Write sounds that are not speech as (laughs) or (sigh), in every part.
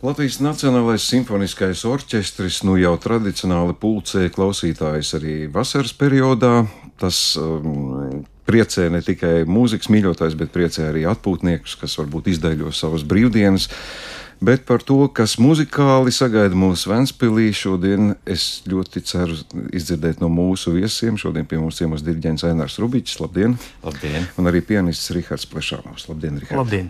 Latvijas Nacionālais simfoniskais orķestris nu jau tradicionāli pulcē klausītājus arī vasaras periodā. Tas um, priecē ne tikai mūzikas mīļotājs, bet priecē arī atpūtniekus, kas varbūt izdaļo savas brīvdienas. Bet par to, kas muzikāli sagaida mūsu Vēnspilī, šodien es ļoti ceru izdzirdēt no mūsu viesiem. Šodien pie mums ciemos diriģents Ainārs Rubičs, labdien! Labdien! Un arī pianists Rihards Plešānovs, labdien, Rihards! Labdien!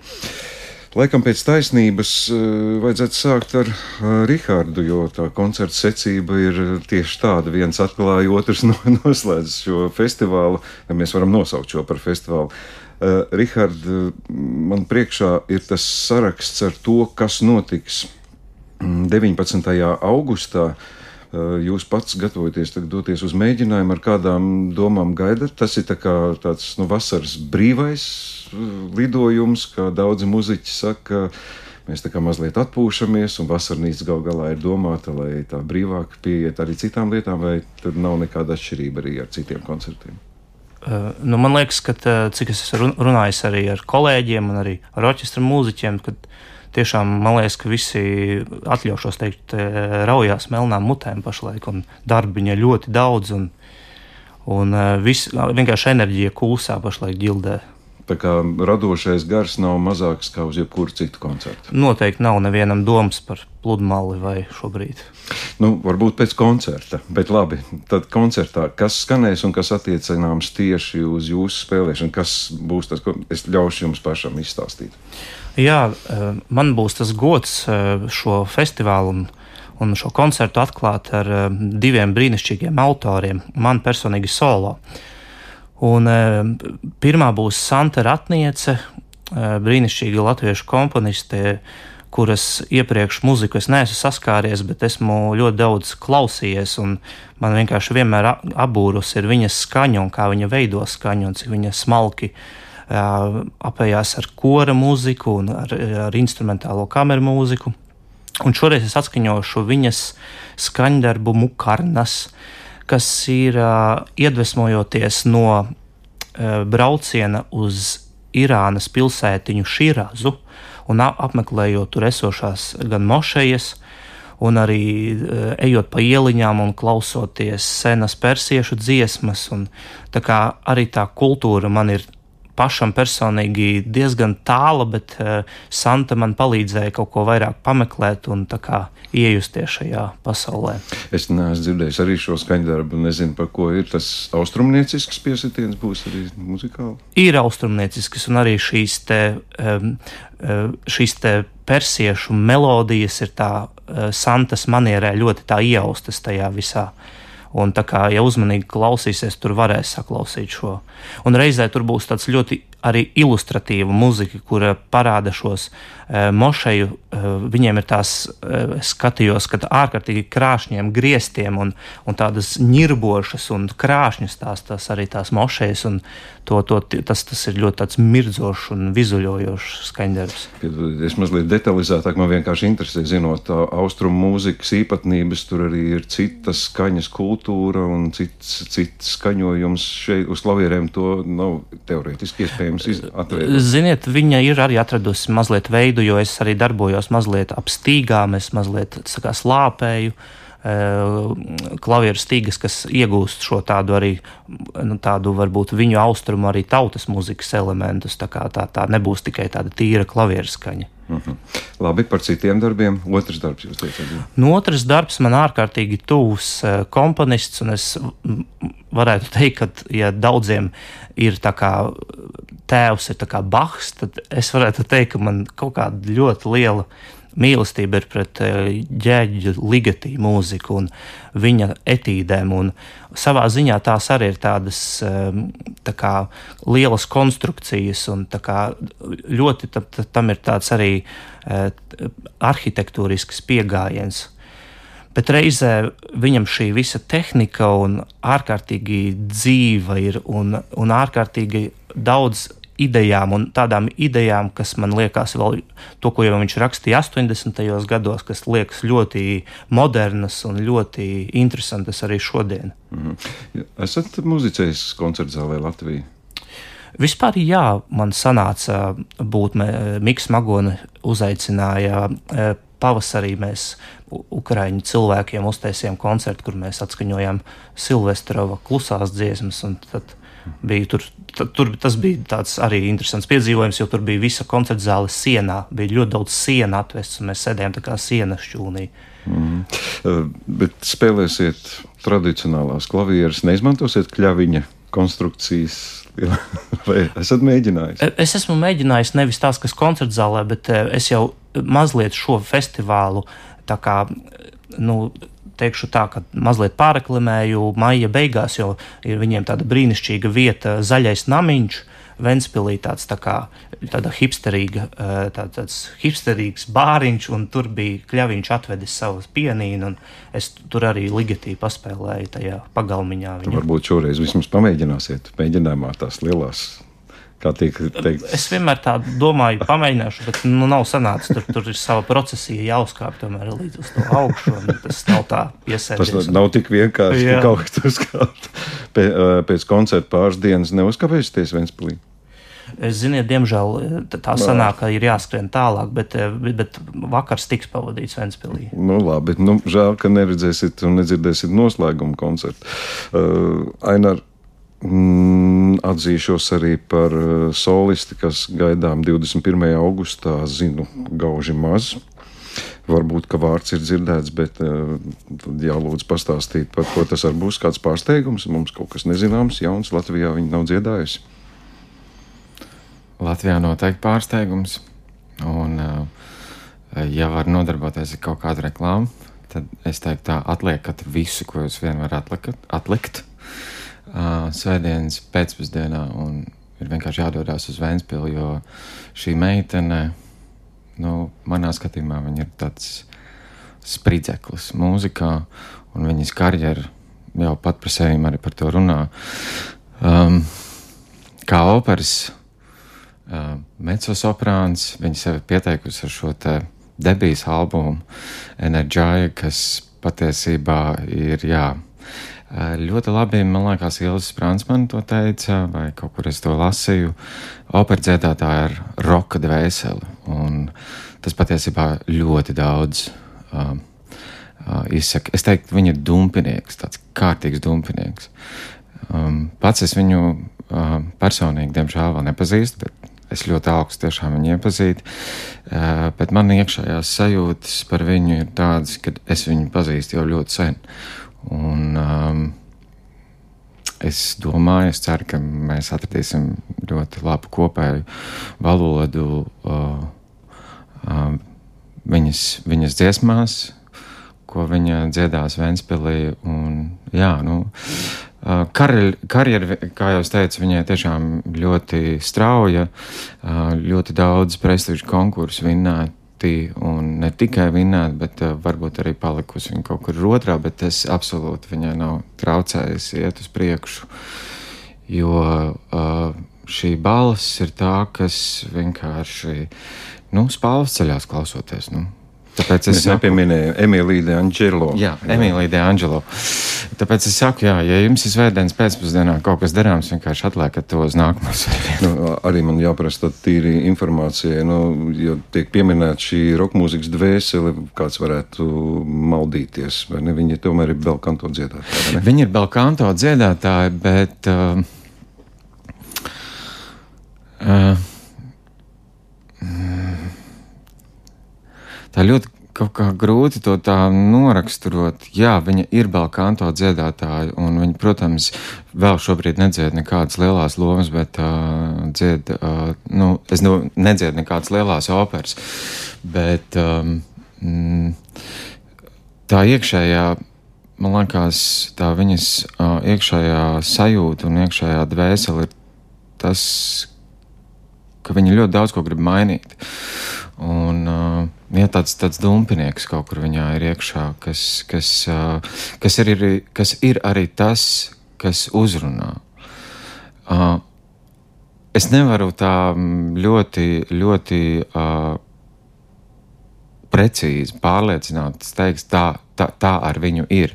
Laikam pēc taisnības uh, vajadzētu sākt ar uh, Rihardu, jo tā koncerta secība ir tieši tāda. Viens atklāja, otrs (laughs) no, noslēdz šo festivālu. Ja mēs varam nosaukt šo par festivālu. Uh, Rihard, man priekšā ir tas saraksts ar to, kas notiks 19. augustā. Jūs pats gatavojaties doties uz mēģinājumu, ar kādām domām gaidat. Tas ir tā tāds nu, vasaras brīvais lidojums, kā daudzi muzeķi saka. Mēs tā kā mazliet atpūšamies, un vasarnīca gal galā ir domāta, lai tā brīvāk pieiet arī citām lietām, vai tur nav nekāda atšķirība arī ar citiem koncertiem. Uh, nu, man liekas, ka cik es esmu runājis arī ar kolēģiem un arī ar orķestra mūziķiem, kad tiešām man liekas, ka visi atļaušos teikt, raujās melnām mutēm pašlaik, un darbiņa ļoti daudz, un, un viss vienkārši enerģija kūsā pašlaik ģildē. Tā kā radošais gars nav mazāks kā uz jebkuru citu koncertu. Noteikti nav nevienam domas par pludmali vai šobrīd. Nu, varbūt pēc koncerta, bet labi. Tad koncertā, kas skanēs un kas attiecināms tieši uz jūsu spēlēšanu, kas būs tas, ko es ļaušu jums pašam izstāstīt? Jā, eh, man būs tas gods eh, šo festivālu un, un šo koncertu atklāt ar eh, diviem brīnišķīgiem autoriem, man personīgi solo. Un, pirmā būs Santa Ratniece, brīnišķīga latviešu komponiste, kuras iepriekš muziku es neesmu saskāries, bet esmu ļoti daudz klausījies. Man vienkārši vienmēr apbūrus ir viņas skaņa un kā viņa veido skaņu un cik viņa smalki apējās ar kora mūziku un ar, ar instrumentālo kameru mūziku. Un šoreiz es atskaņošu viņas skaņdarbu Mukarnas kas ir uh, iedvesmojoties no uh, brauciena uz Irānas pilsētiņu Šīrāzu un apmeklējot tur esošās gan mošejas, un arī uh, ejot pa ieliņām un klausoties senas persiešu dziesmas. Un, tā kā arī tā kultūra man ir pašam personīgi diezgan tāla, bet uh, Santa man palīdzēja kaut ko vairāk pameklēt un iejusties šajā pasaulē. Es neesmu dzirdējis arī šo skaņdarbu, nezinu, par ko ir tas austrumniecisks piesitiens, būs arī muzikāli. Ir austrumniecisks un arī šīs te, um, šīs te persiešu melodijas ir tā uh, Santas manierē ļoti tā ieaustas tajā visā. Un tā kā ja uzmanīgi klausīsies, tur varēs saklausīt šo. Un reizē tur būs tāds ļoti arī ilustratīva muzika, kur parāda šos e, mošeju. E, viņiem ir tās, e, skatījos, ka ārkārtīgi krāšņiem griestiem un, un tādas ņirbošas un krāšņas tās, tās arī tās mošejas. To, to, tas, tas ir ļoti mirdzošs un vizuļojošs skaņdarbs. Es mazliet detalizētāk man vienkārši interesē, zinot austrumu mūzikas īpatnības, tur arī ir citas skaņas kultūra un cits, cits skaņojums šeit uz klavierēm. To nav teorētiski iespējams iespējams atvērt? Ziniet, viņa ir arī atradusi mazliet veidu, jo es arī darbojos mazliet ap stīgām, es mazliet kā, slāpēju. Eh, klavieru stīgas, kas iegūst šo tādu arī, nu, tādu varbūt viņu austrumu, arī tautas mūzikas elementus. Tā, kā, tā, tā nebūs tikai tāda tīra klavieru skaņa. Mhm. -huh. Labi, par citiem darbiem. Otrs darbs, jūs teicat, nu, otrs darbs man ārkārtīgi tuvs eh, komponists, un es varētu teikt, ka, ja daudziem ir tā kā tēvs ir Bahs, tad es varētu teikt, ka man kaut kāda ļoti liela mīlestība ir pret eh, ligatī mūziku un viņa etīdēm. Un savā ziņā tās arī ir tādas eh, tā kā, lielas konstrukcijas, un kā, ļoti tam, tam ir tāds arī eh, arhitektūrisks pieejams. Bet reizē viņam šī visa tehnika un ārkārtīgi dzīva ir un, un ārkārtīgi daudz idejām un tādām idejām, kas man liekas, vēl to, ko jau viņš rakstīja 80. gados, kas liekas ļoti modernas un ļoti interesantas arī šodien. Mm -hmm. Esat muzicējis koncerta zālē Latvijā? Vispār jā, man sanāca būt Mikls Magoni uzaicināja e, pavasarī mēs Ukrāņu cilvēkiem uztaisījām koncertu, kur mēs atskaņojām Silvestrova klusās dziesmas. Tad bija tur, tur tas bija tāds arī interesants piedzīvojums, jo tur bija visa koncerta zāle sienā. Bija ļoti daudz sienu atvests, un mēs sēdējām tā kā sienas šķūnī. Mm. Uh, bet spēlēsiet tradicionālās klavieres, neizmantosiet kļaviņa konstrukcijas. (laughs) Vai esat mēģinājis? Es esmu mēģinājis nevis tās, kas koncerta zālē, bet es jau mazliet šo festivālu tā kā, nu, teikšu tā, ka mazliet pārreklamēju maija beigās, jo ir viņiem tāda brīnišķīga vieta, zaļais namiņš. Ventspīlī tāds tā kā tāda hipsterīga, tā, tāds hipsterīgs bāriņš, un tur bija kļaviņš atvedis savus pienīnu, un es tur arī ligatī paspēlēju tajā pagalmiņā. Varbūt šoreiz vismaz pamēģināsiet, mēģinājumā tās lielās kā tiek teikt. Es vienmēr tā domāju, pamēģināšu, bet nu, nav sanācis. Tur, tur ir sava procesija jāuzkāpj tomēr līdz uz to augšu. Tas nav tā piesaistoši. Tas nav tik vienkārši, ka kaut kas uzkāpt. Pēc koncerta pāris dienas neuzkāpēsieties Ventspilī. Es zinu, diemžēl tā sanāk, ka ir jāskrien tālāk, bet, bet, vakars tiks pavadīts Ventspīlī. Nu, labi, nu, žēl, ka neredzēsiet un nedzirdēsiet noslēgumu koncertu. Uh, Ainar, Mm, atzīšos arī par eh, solisti, kas gaidām 21. augustā, zinu gauži maz. Varbūt, ka vārds ir dzirdēts, bet uh, jālūdz pastāstīt, par ko tas var būs kāds pārsteigums. Mums kaut kas nezināms, jauns Latvijā viņa nav dziedājusi. Latvijā noteikti pārsteigums. Un, uh, ja var nodarboties ar kaut kādu reklāmu, tad es teiktu, tā atliekat visu, ko jūs vien varat atlikt. Uh, svētdienas pēcpusdienā un ir vienkārši jādodas uz Vēnspili, jo šī meitene, nu, manā skatījumā, viņa ir tāds spridzeklis mūzikā, un viņas karjera jau pat par sevi arī par to runā. Um, kā operas uh, mecosoprāns, viņa sevi pieteikusi ar šo te debijas albumu Enerģija, kas patiesībā ir, jā, Ļoti labi, man liekas, Ilza Spransmane to teica, vai kaut kur es to lasīju. Opera dziedātāja ir roka dvēsele, un tas patiesībā ļoti daudz uh, uh, izsaka. Es teiktu, viņa ir dumpinieks, tāds kārtīgs dumpinieks. Um, pats es viņu uh, personīgi, diemžēl, vēl nepazīstu, bet es ļoti augstu tiešām viņu iepazītu. Uh, bet man iekšējās sajūtas par viņu ir tādas, ka es viņu pazīstu jau ļoti sen. Un, um, es domāju, es ceru, ka mēs atradīsim ļoti labu kopēju valodu uh, uh, viņas, viņas dziesmās, ko viņa dziedās Ventspīlī. Jā, nu, uh, karjera, kā jau teicu, viņai tiešām ļoti strauja, uh, ļoti daudz prestižu konkursu vinnēt ļoti, un ne tikai vinnēt, bet uh, varbūt arī palikusi viņa kaut kur otrā, bet tas absolūti viņai nav traucējis iet uz priekšu. Jo uh, šī balss ir tā, kas vienkārši, nu, spāles ceļās klausoties. Nu, Tāpēc es nepieminēju Emīliju De Angelo. Jā, Emīlija De Angelo. Tāpēc es saku, jā, ja jums ir svētdienas pēcpusdienā kaut kas darāms, vienkārši atliekat to uz nākamo (laughs) svētdienu. Nu, arī man jāprasa tīri informācija, nu, jo tiek pieminēta šī roka mūzikas dvēsele, kāds varētu maldīties, vai ne? Viņi tomēr ir belkanto dziedātāji. Viņi ir belkanto dziedātāji, bet. Uh, uh, tā ļoti kaut kā grūti to tā noraksturot. Jā, viņa ir Balkanto dziedātāja, un viņa, protams, vēl šobrīd nedzied nekādas lielās lomas, bet uh, dzied, uh, nu, es nu, nedziedu nekādas lielās operas, bet um, tā iekšējā. Man liekas, tā viņas uh, iekšējā sajūta un iekšējā dvēsele ir tas, ka viņa ļoti daudz ko grib mainīt. Un, uh, ja tāds, tāds dumpinieks kaut kur viņā ir iekšā, kas, kas, uh, kas, ir, kas ir arī tas, kas uzrunā. Uh, es nevaru tā ļoti, ļoti uh, precīzi pārliecināti teikt, tā, tā, tā ar viņu ir.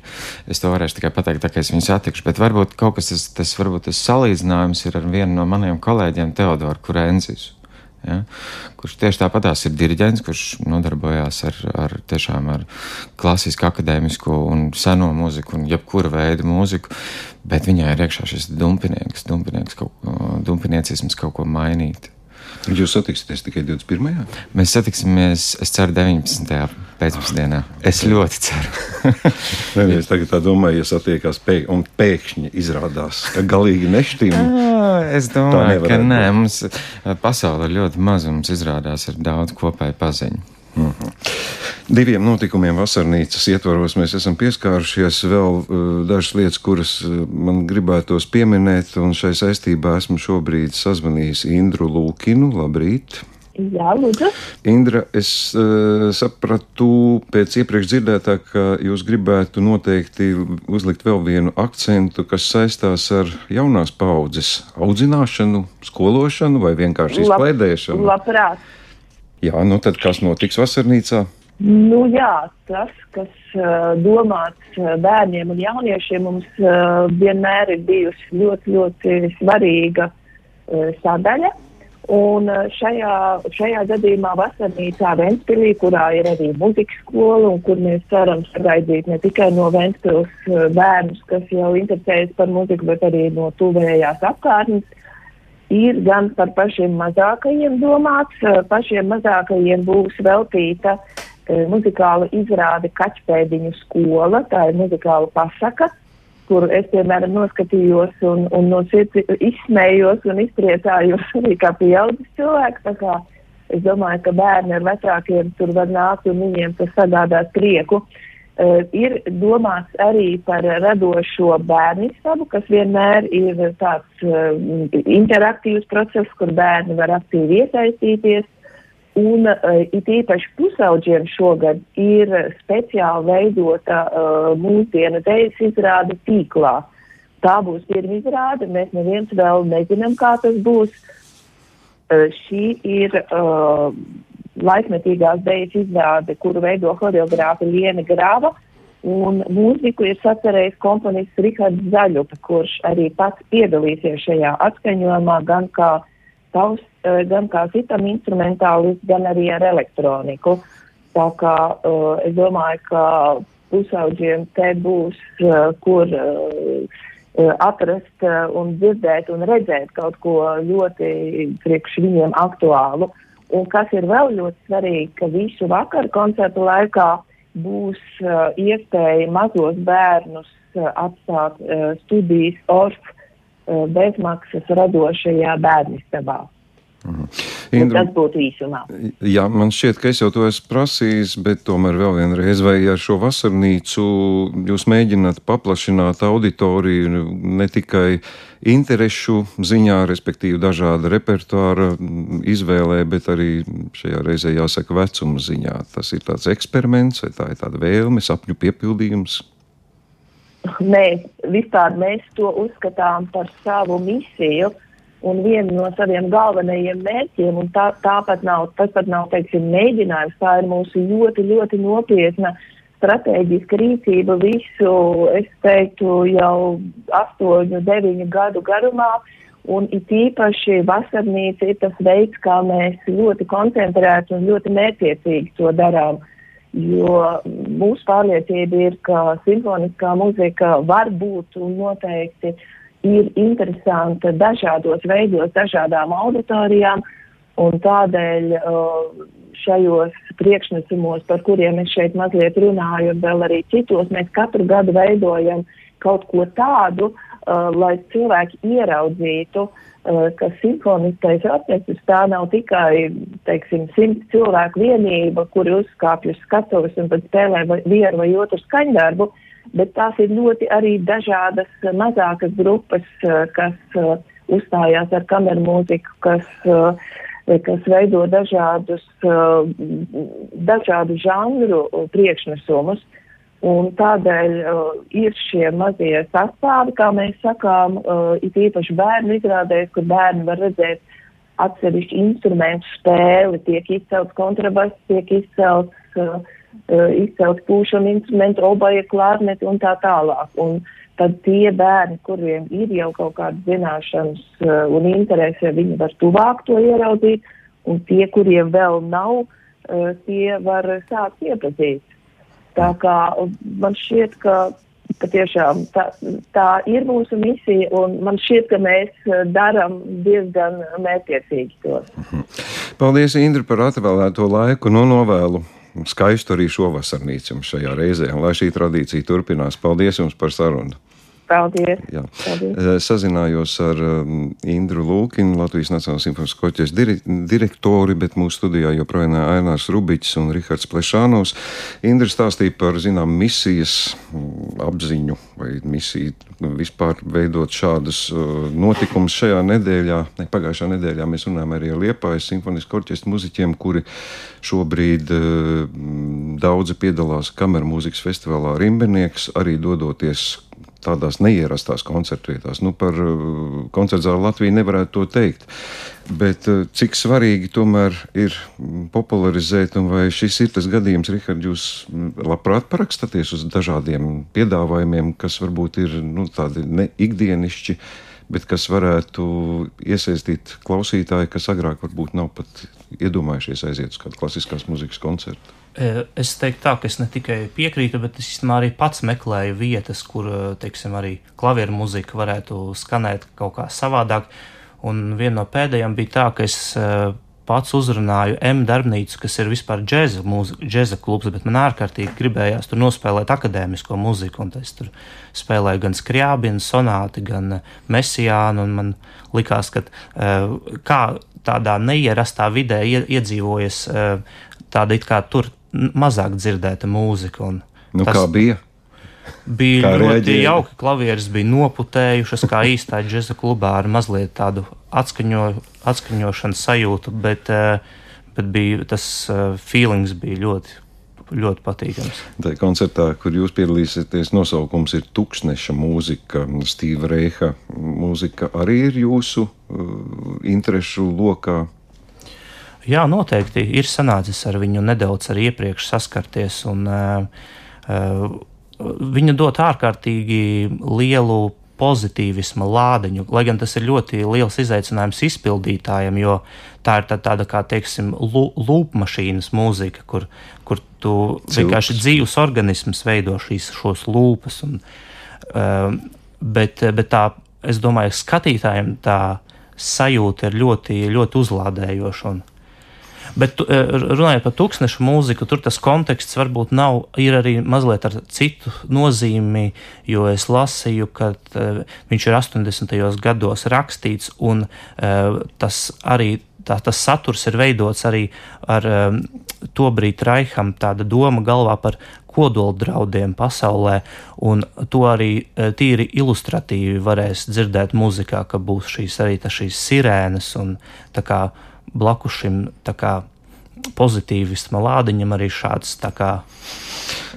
Es to varēšu tikai pateikt, tā kā es viņu satikšu, bet varbūt kaut kas tas, tas, varbūt tas salīdzinājums ir ar vienu no maniem kolēģiem, Teodoru Kurenzisu. Ja? Kurš tieši tāpatās ir diriģents, kurš nodarbojās ar, ar, ar klasisku, akadēmisku un seno mūziku un jebkura veida mūziku, bet viņai ir iekšā šis dumpinieks, dumpinieks kaut, dumpiniecisms kaut ko mainīt. Jūs satiksieties tikai 21. Mēs satiksimies, es ceru, 19. pēcpusdienā. Es ļoti ceru. (laughs) Nē, es tagad tā domāju, ja satiekās pēk un pēkšņi izrādās, ka galīgi nešķīm. (laughs) es domāju, ka nē, mums pasaule ir ļoti maza, mums izrādās ir daudz kopēju paziņu. Mhm. -huh. Diviem notikumiem vasarnīcas ietvaros mēs esam pieskārušies. Vēl uh, dažas lietas, kuras uh, man gribētos pieminēt, un šai saistībā esmu šobrīd sazvanījis Indru Lūkinu. Labrīt! Jā, lūdzu. Indra, es uh, sapratu pēc iepriekš dzirdētā, ka jūs gribētu noteikti uzlikt vēl vienu akcentu, kas saistās ar jaunās paudzes audzināšanu, skološanu vai vienkārši izklaidēšanu. Lab, labprāt. Jā, nu tad kas notiks vasarnīcā? Nu, jā, tas, kas uh, domāts bērniem un jauniešiem, mums uh, vienmēr ir bijusi ļoti, ļoti svarīga uh, sadaļa. Un šajā, šajā gadījumā vasarnīcā Ventspilī, kurā ir arī muzikas skola un kur mēs ceram sagaidīt ne tikai no Ventspils bērnus, kas jau interesējas par muziku, bet arī no tuvējās apkārtnes, ir gan par pašiem mazākajiem domāts. Eh, pašiem mazākajiem būs veltīta e, muzikāla izrāde Kaķpēdiņu skola. Tā ir muzikāla pasaka, kuru es, piemēram, noskatījos un, un no sirds izsmējos un izpriecājos arī kā pieaudzis cilvēks. Es domāju, ka bērni ar vecākiem tur var nākt un viņiem tas sagādās prieku. Uh, ir domāts arī par radošo bērnistabu, kas vienmēr ir tāds uh, interaktīvs process, kur bērni var aktīvi iesaistīties. Un uh, it īpaši pusauģiem šogad ir speciāli veidota uh, mūsdienu dēļas izrāde tīklā. Tā būs pirmā izrāde, mēs neviens vēl nezinām, kā tas būs. Uh, šī ir uh, laikmetīgās dēļas izrāde, kuru veido horeogrāfa Liena Grāva. Un mūziku ir sacerējis komponists Rihards Zaļupa, kurš arī pats piedalīsies šajā atskaņojumā gan kā, taus, eh, gan kā citam instrumentālists, gan arī ar elektroniku. Tā kā uh, es domāju, ka pusauģiem te būs, uh, kur uh, atrast uh, un dzirdēt un redzēt kaut ko ļoti priekš viņiem aktuālu. Uh, Un kas ir vēl ļoti svarīgi, ka visu vakaru koncertu laikā būs uh, iespēja mazos bērnus uh, atstāt uh, studijas ORF uh, bezmaksas radošajā bērnistabā. Mhm. Indru, tas būtu īsumā. Jā, man šķiet, ka es jau to esmu prasījis, bet tomēr vēl vienreiz, vai ar šo vasarnīcu jūs mēģināt paplašināt auditoriju ne tikai interešu ziņā, respektīvi dažāda repertuāra izvēlē, bet arī šajā reizē jāsaka vecuma ziņā. Tas ir tāds eksperiments vai tā ir tāda vēlme, sapņu piepildījums. Nē, vispār mēs to uzskatām par savu misiju un vienu no saviem galvenajiem mērķiem, un tā, tāpat nav, tas pat nav, teiksim, mēģinājums, tā ir mūsu ļoti, ļoti nopietna stratēģiska rīcība visu, es teiktu, jau astoņu, deviņu gadu garumā, un it īpaši vasarnīca ir tas veids, kā mēs ļoti koncentrēti un ļoti mērķiecīgi to darām. Jo mūsu pārliecība ir, ka simfoniskā muzika var būt un noteikti uh, ir interesanta dažādos veidos, dažādām auditorijām, un tādēļ uh, šajos priekšnesumos, par kuriem es šeit mazliet runāju, un vēl arī citos, mēs katru gadu veidojam kaut ko tādu, uh, lai cilvēki ieraudzītu, uh, ka simfoniskais orķestris tā nav tikai, teiksim, simts cilvēku vienība, kuri uzkāpj uz skatuves un tad spēlē vienu vai otru skaņdarbu, bet tās ir ļoti arī dažādas eh, mazākas grupas, eh, kas uh, uzstājās ar kameru mūziku, kas, kas veido dažādus, dažādu žanru priekšnesumus. Un tādēļ uh, ir šie mazie sastāvi, kā mēs sakām, uh, it īpaši bērnu izrādēs, kur bērni var redzēt atsevišķu instrumentu spēli, tiek izcelts kontrabass, tiek izcelts uh, izcelt pūšanu instrumentu, obaja, klārneti un tā tālāk. Un tad tie bērni, kuriem ir jau kaut kādas zināšanas uh, un interese, viņi var tuvāk to ieraudzīt. un tie, kuriem vēl nav, uh, tie var sākt iepazīt. Tā kā man šķiet, ka patiešām tā, tā ir mūsu misija, un man šķiet, ka mēs darām diezgan mērķiecīgi to. Mhm. Paldies, Indra, par atvēlēto laiku. Nu, novēlu skaistu arī šovasarnīcu šajā reizē, un lai šī tradīcija turpinās. Paldies jums par sarunu! Paldies. Jā. Paldies. Eh, sazinājos ar um, Indru Lūkinu, Latvijas Nacionālās simfoniskās koķes direktori, bet mūsu studijā joprojām ir Ainārs Rubiķis un Rihards Plešānos. Indra stāstīja par, zinām, misijas mm, apziņu vai misiju nu, vispār veidot šādus uh, notikumus šajā nedēļā. Ne, pagājušā nedēļā mēs runājām arī ar Liepājas simfoniskā orķestra muziķiem, kuri šobrīd uh, daudzi piedalās kameru mūzikas festivālā Rimbenieks, arī dodoties tādās neierastās koncertvietās. Nu, par uh, koncertu zāli Latviju nevarētu to teikt. Bet uh, cik svarīgi tomēr ir popularizēt, un vai šis ir tas gadījums, Rihard, jūs mm, labprāt parakstāties uz dažādiem piedāvājumiem, kas varbūt ir nu, tādi ne ikdienišķi, bet kas varētu iesaistīt klausītāju, kas agrāk varbūt nav pat iedomājušies aiziet uz kādu klasiskās muzikas koncertu. E, es teiktu, tā, ka es ne tikai piekrītu, bet es arī pats meklēju vietas, kur e, teiksim, arī klavieru mūzika varētu skanēt kaut kā savādāk. Un viena no pēdējām bija tā, ka es e, pats uzrunāju M darbnīcu, kas ir vispār džēza, mūzika, džēza klubs, bet man ārkārtīgi gribējās tur nospēlēt akadēmisko mūziku. Es tur spēlēju gan skrābienu, sonāti, gan mesijānu. Man likās, ka kā tādā neierastā vidē iedzīvojas tāda it kā tur mazāk dzirdēta mūzika. Nu, kā bija? Bija kā ļoti reaģēja? jauki. Klavieres bija noputējušas, kā īstā džēza klubā, ar mazliet tādu atskaņo, atskaņošanas sajūtu, bet, eh, bet bija, tas eh, feelings bija ļoti. Ļoti patīkams. Tā koncertā, kur jūs piedalīsieties, nosaukums ir Tuksneša mūzika, Stīva Reiha mūzika. Arī ir jūsu uh, interešu lokā Jā, noteikti ir sanācis ar viņu nedaudz arī iepriekš saskarties. Un, uh, uh, viņa dod ārkārtīgi lielu pozitīvisma lādiņu, lai gan tas ir ļoti liels izaicinājums izpildītājiem, jo tā ir tā, tāda kā, teiksim, lūpmašīnas mūzika, kur, kur tu Cilps. vienkārši dzīves organisms veido šīs šos lūpas. Un, uh, bet, bet tā, es domāju, skatītājiem tā sajūta ir ļoti, ļoti uzlādējoša. Un, Bet eh, runājot par tūkstnešu mūziku, tur tas konteksts varbūt nav, ir arī mazliet ar citu nozīmi, jo es lasīju, ka uh, viņš ir 80. gados rakstīts, un uh, tas arī tā, tas saturs ir veidots arī ar um, to brīdi Raiham tāda doma galvā par kodoldraudiem pasaulē, un to arī tīri ilustratīvi varēs dzirdēt muzikā, ka būs šīs arī šīs sirēnas un tā kā blakus šim kā, pozitīvisma lādiņam arī šāds. Kā...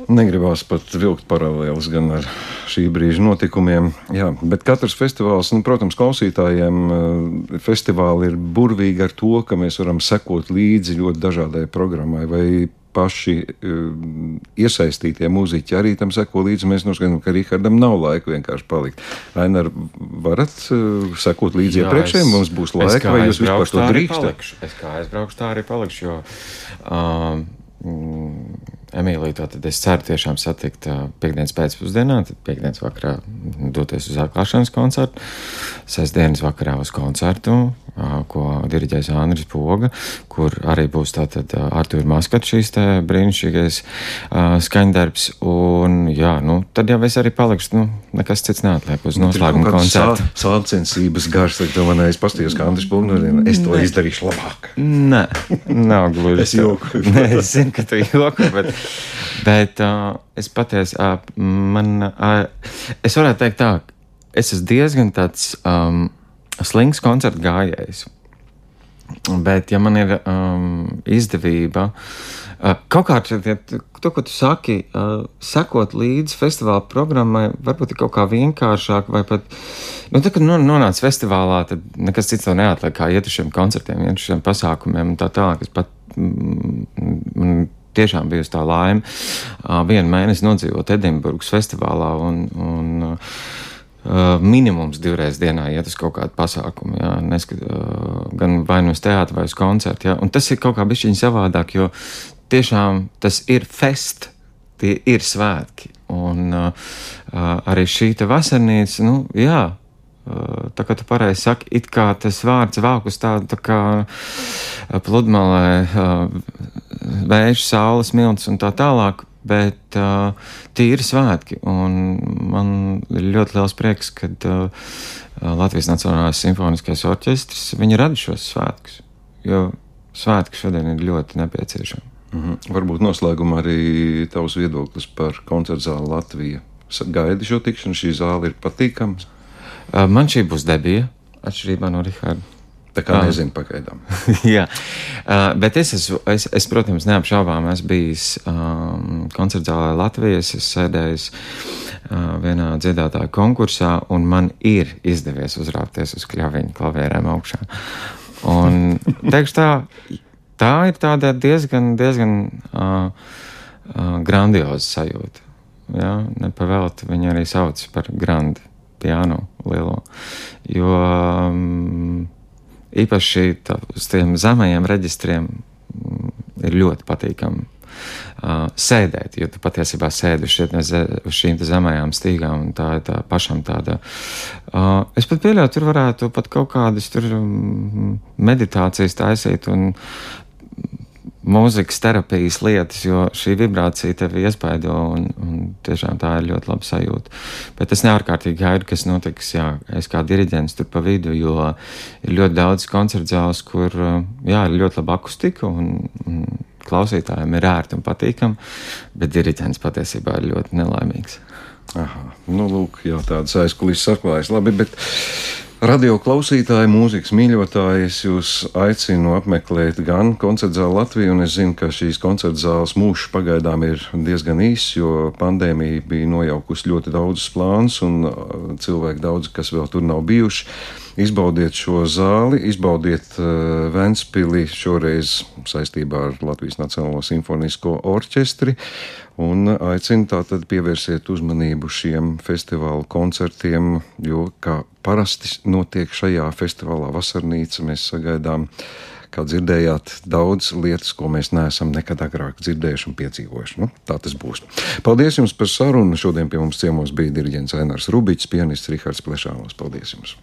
Negribās pat vilkt paralēlus gan ar šī brīža notikumiem. Jā, bet katrs festivāls, nu, protams, klausītājiem eh, festivāli ir burvīgi ar to, ka mēs varam sekot līdzi ļoti dažādai programmai. Vai paši uh, iesaistītie mūziķi arī tam seko līdzi. Mēs noskaidrojam, ka Rihardam nav laika vienkārši palikt. Rainer, varat uh, sekot līdzi iepriekšējiem, mums būs laika, vai jūs vispār to drīkstat? Es kā aizbraukšu, tā arī palikšu, jo uh, mm, Emīliju, tad es ceru tiešām satikt piekdienas pēcpusdienā, tad piekdienas vakarā doties uz atklāšanas koncertu, sestdienas vakarā uz koncertu, ko diriģēs Andris Poga, kur arī būs tātad Artur Maskat šīs te brīnišķīgais skaņdarbs. Un, jā, nu, tad jau es arī palikšu, nu, nekas cits neatliek uz nu, noslēguma koncertu. Sāncensības gars, tad man es pastījos, kā Andris Poga, nu, es to ne. izdarīšu labāk. Nē, (laughs) nav gluži. es joku. Nē, (laughs) es zinu, ka tu joku, bet, bet uh, es patiesi, uh, man, uh, es varētu teikt tā, es esmu diezgan tāds, um, slings koncertu gājējs. Bet, ja man ir um, izdevība, uh, kaut kā ja, to, ko tu saki, uh, sekot līdzi festivāla programmai, varbūt ir kaut kā vienkāršāk, vai pat, nu, tad, kad nonāc festivālā, tad nekas cits tev neatliek, kā iet uz šiem koncertiem, iet uz šiem pasākumiem un tā tālāk. Es pat, mm, tiešām bijusi tā laime vienu mēnesi nodzīvot Edinburgas festivālā un, un uh, minimums divreiz dienā iet uz kaut kādu pasākumu, jā, neskat, uh, gan vai nu uz teātru, vai uz koncertu. Jā. Un tas ir kaut kā bišķiņ savādāk, jo tiešām tas ir fest, tie ir svētki. Un uh, arī šī vasarnīca, nu, jā, tā kā tu pareizi saki, it kā tas vārds vāk uz tādu tā kā pludmalē, vēju, saules milts un tā tālāk, bet uh, tie ir svētki. Man ir ļoti liels prieks, ka uh, Latvijas Nacionālais simfoniskais orķestris rada šos svētkus. Jo svētki šodien ir ļoti nepieciešami. Mm -hmm. Varbūt noslēgumā arī tavs viedoklis par koncertu zāli Latviju. Gaidi šo tikšanu, šī zāle ir patīkama. Uh, man šī būs debija, atšķirībā no Riharda. Tā kā nezinu, pagaidām. (laughs) Jā, uh, bet es, esmu, es, es, protams, neapšaubām esmu bijis um, koncerta zālē Latvijas. Es sēdēju uh, vienā dziedātāju konkursā, un man ir izdevies uzrāpties uz kļaviņa klavierēm augšā. Un (laughs) teikšu tā, tā ir tāda diezgan, diezgan uh, uh, grandioza sajūta. Ja? Nepavēlti viņi arī sauc par grandi piano lielo. Jo um, īpaši tā, uz tiem zemajiem reģistriem mm, ir ļoti patīkami uh, sēdēt, jo tu patiesībā sēdi uz, uz šīm zemajām stīgām, un tā ir tā pašam tāda. Uh, es pat pieļauju, tur varētu pat kaut kādas tur um, meditācijas taisīt un mūzikas terapijas lietas, jo šī vibrācija tevi iespaido, un, un tiešām tā ir ļoti laba sajūta. Bet es neārkārtīgi gaidu, kas notiks, jā, es kā diriģents tur pa vidu, jo ir ļoti daudz koncertu zāles, kur, jā, ir ļoti laba akustika, un, un klausītājiem ir ērti un patīkami, bet diriģents patiesībā ir ļoti nelaimīgs. Aha, nu, lūk, jau tādas aizkulisēs atklājas. Labi, bet Radio klausītāji, mūzikas mīļotāji, es jūs aicinu apmeklēt gan koncertu zāli Latviju, un es zinu, ka šīs koncertu zāles mūžs pagaidām ir diezgan īss, jo pandēmija bija nojaukusi ļoti daudzus plānus, un uh, cilvēki daudz, kas vēl tur nav bijuši. Izbaudiet šo zāli, izbaudiet uh, Ventspili šoreiz saistībā ar Latvijas Nacionālo simfonisko orķestri un aicinu tātad pievērsiet uzmanību šiem festivāla koncertiem, jo, kā parasti notiek šajā festivālā vasarnīca, mēs sagaidām, kā dzirdējāt, daudz lietas, ko mēs neesam nekad agrāk dzirdējuši un piedzīvojuši. Nu, tā tas būs. Paldies jums par sarunu. Šodien pie mums ciemos bija diriģents Ainārs Rubičs, pianists Rihards Plešānos. Paldies jums!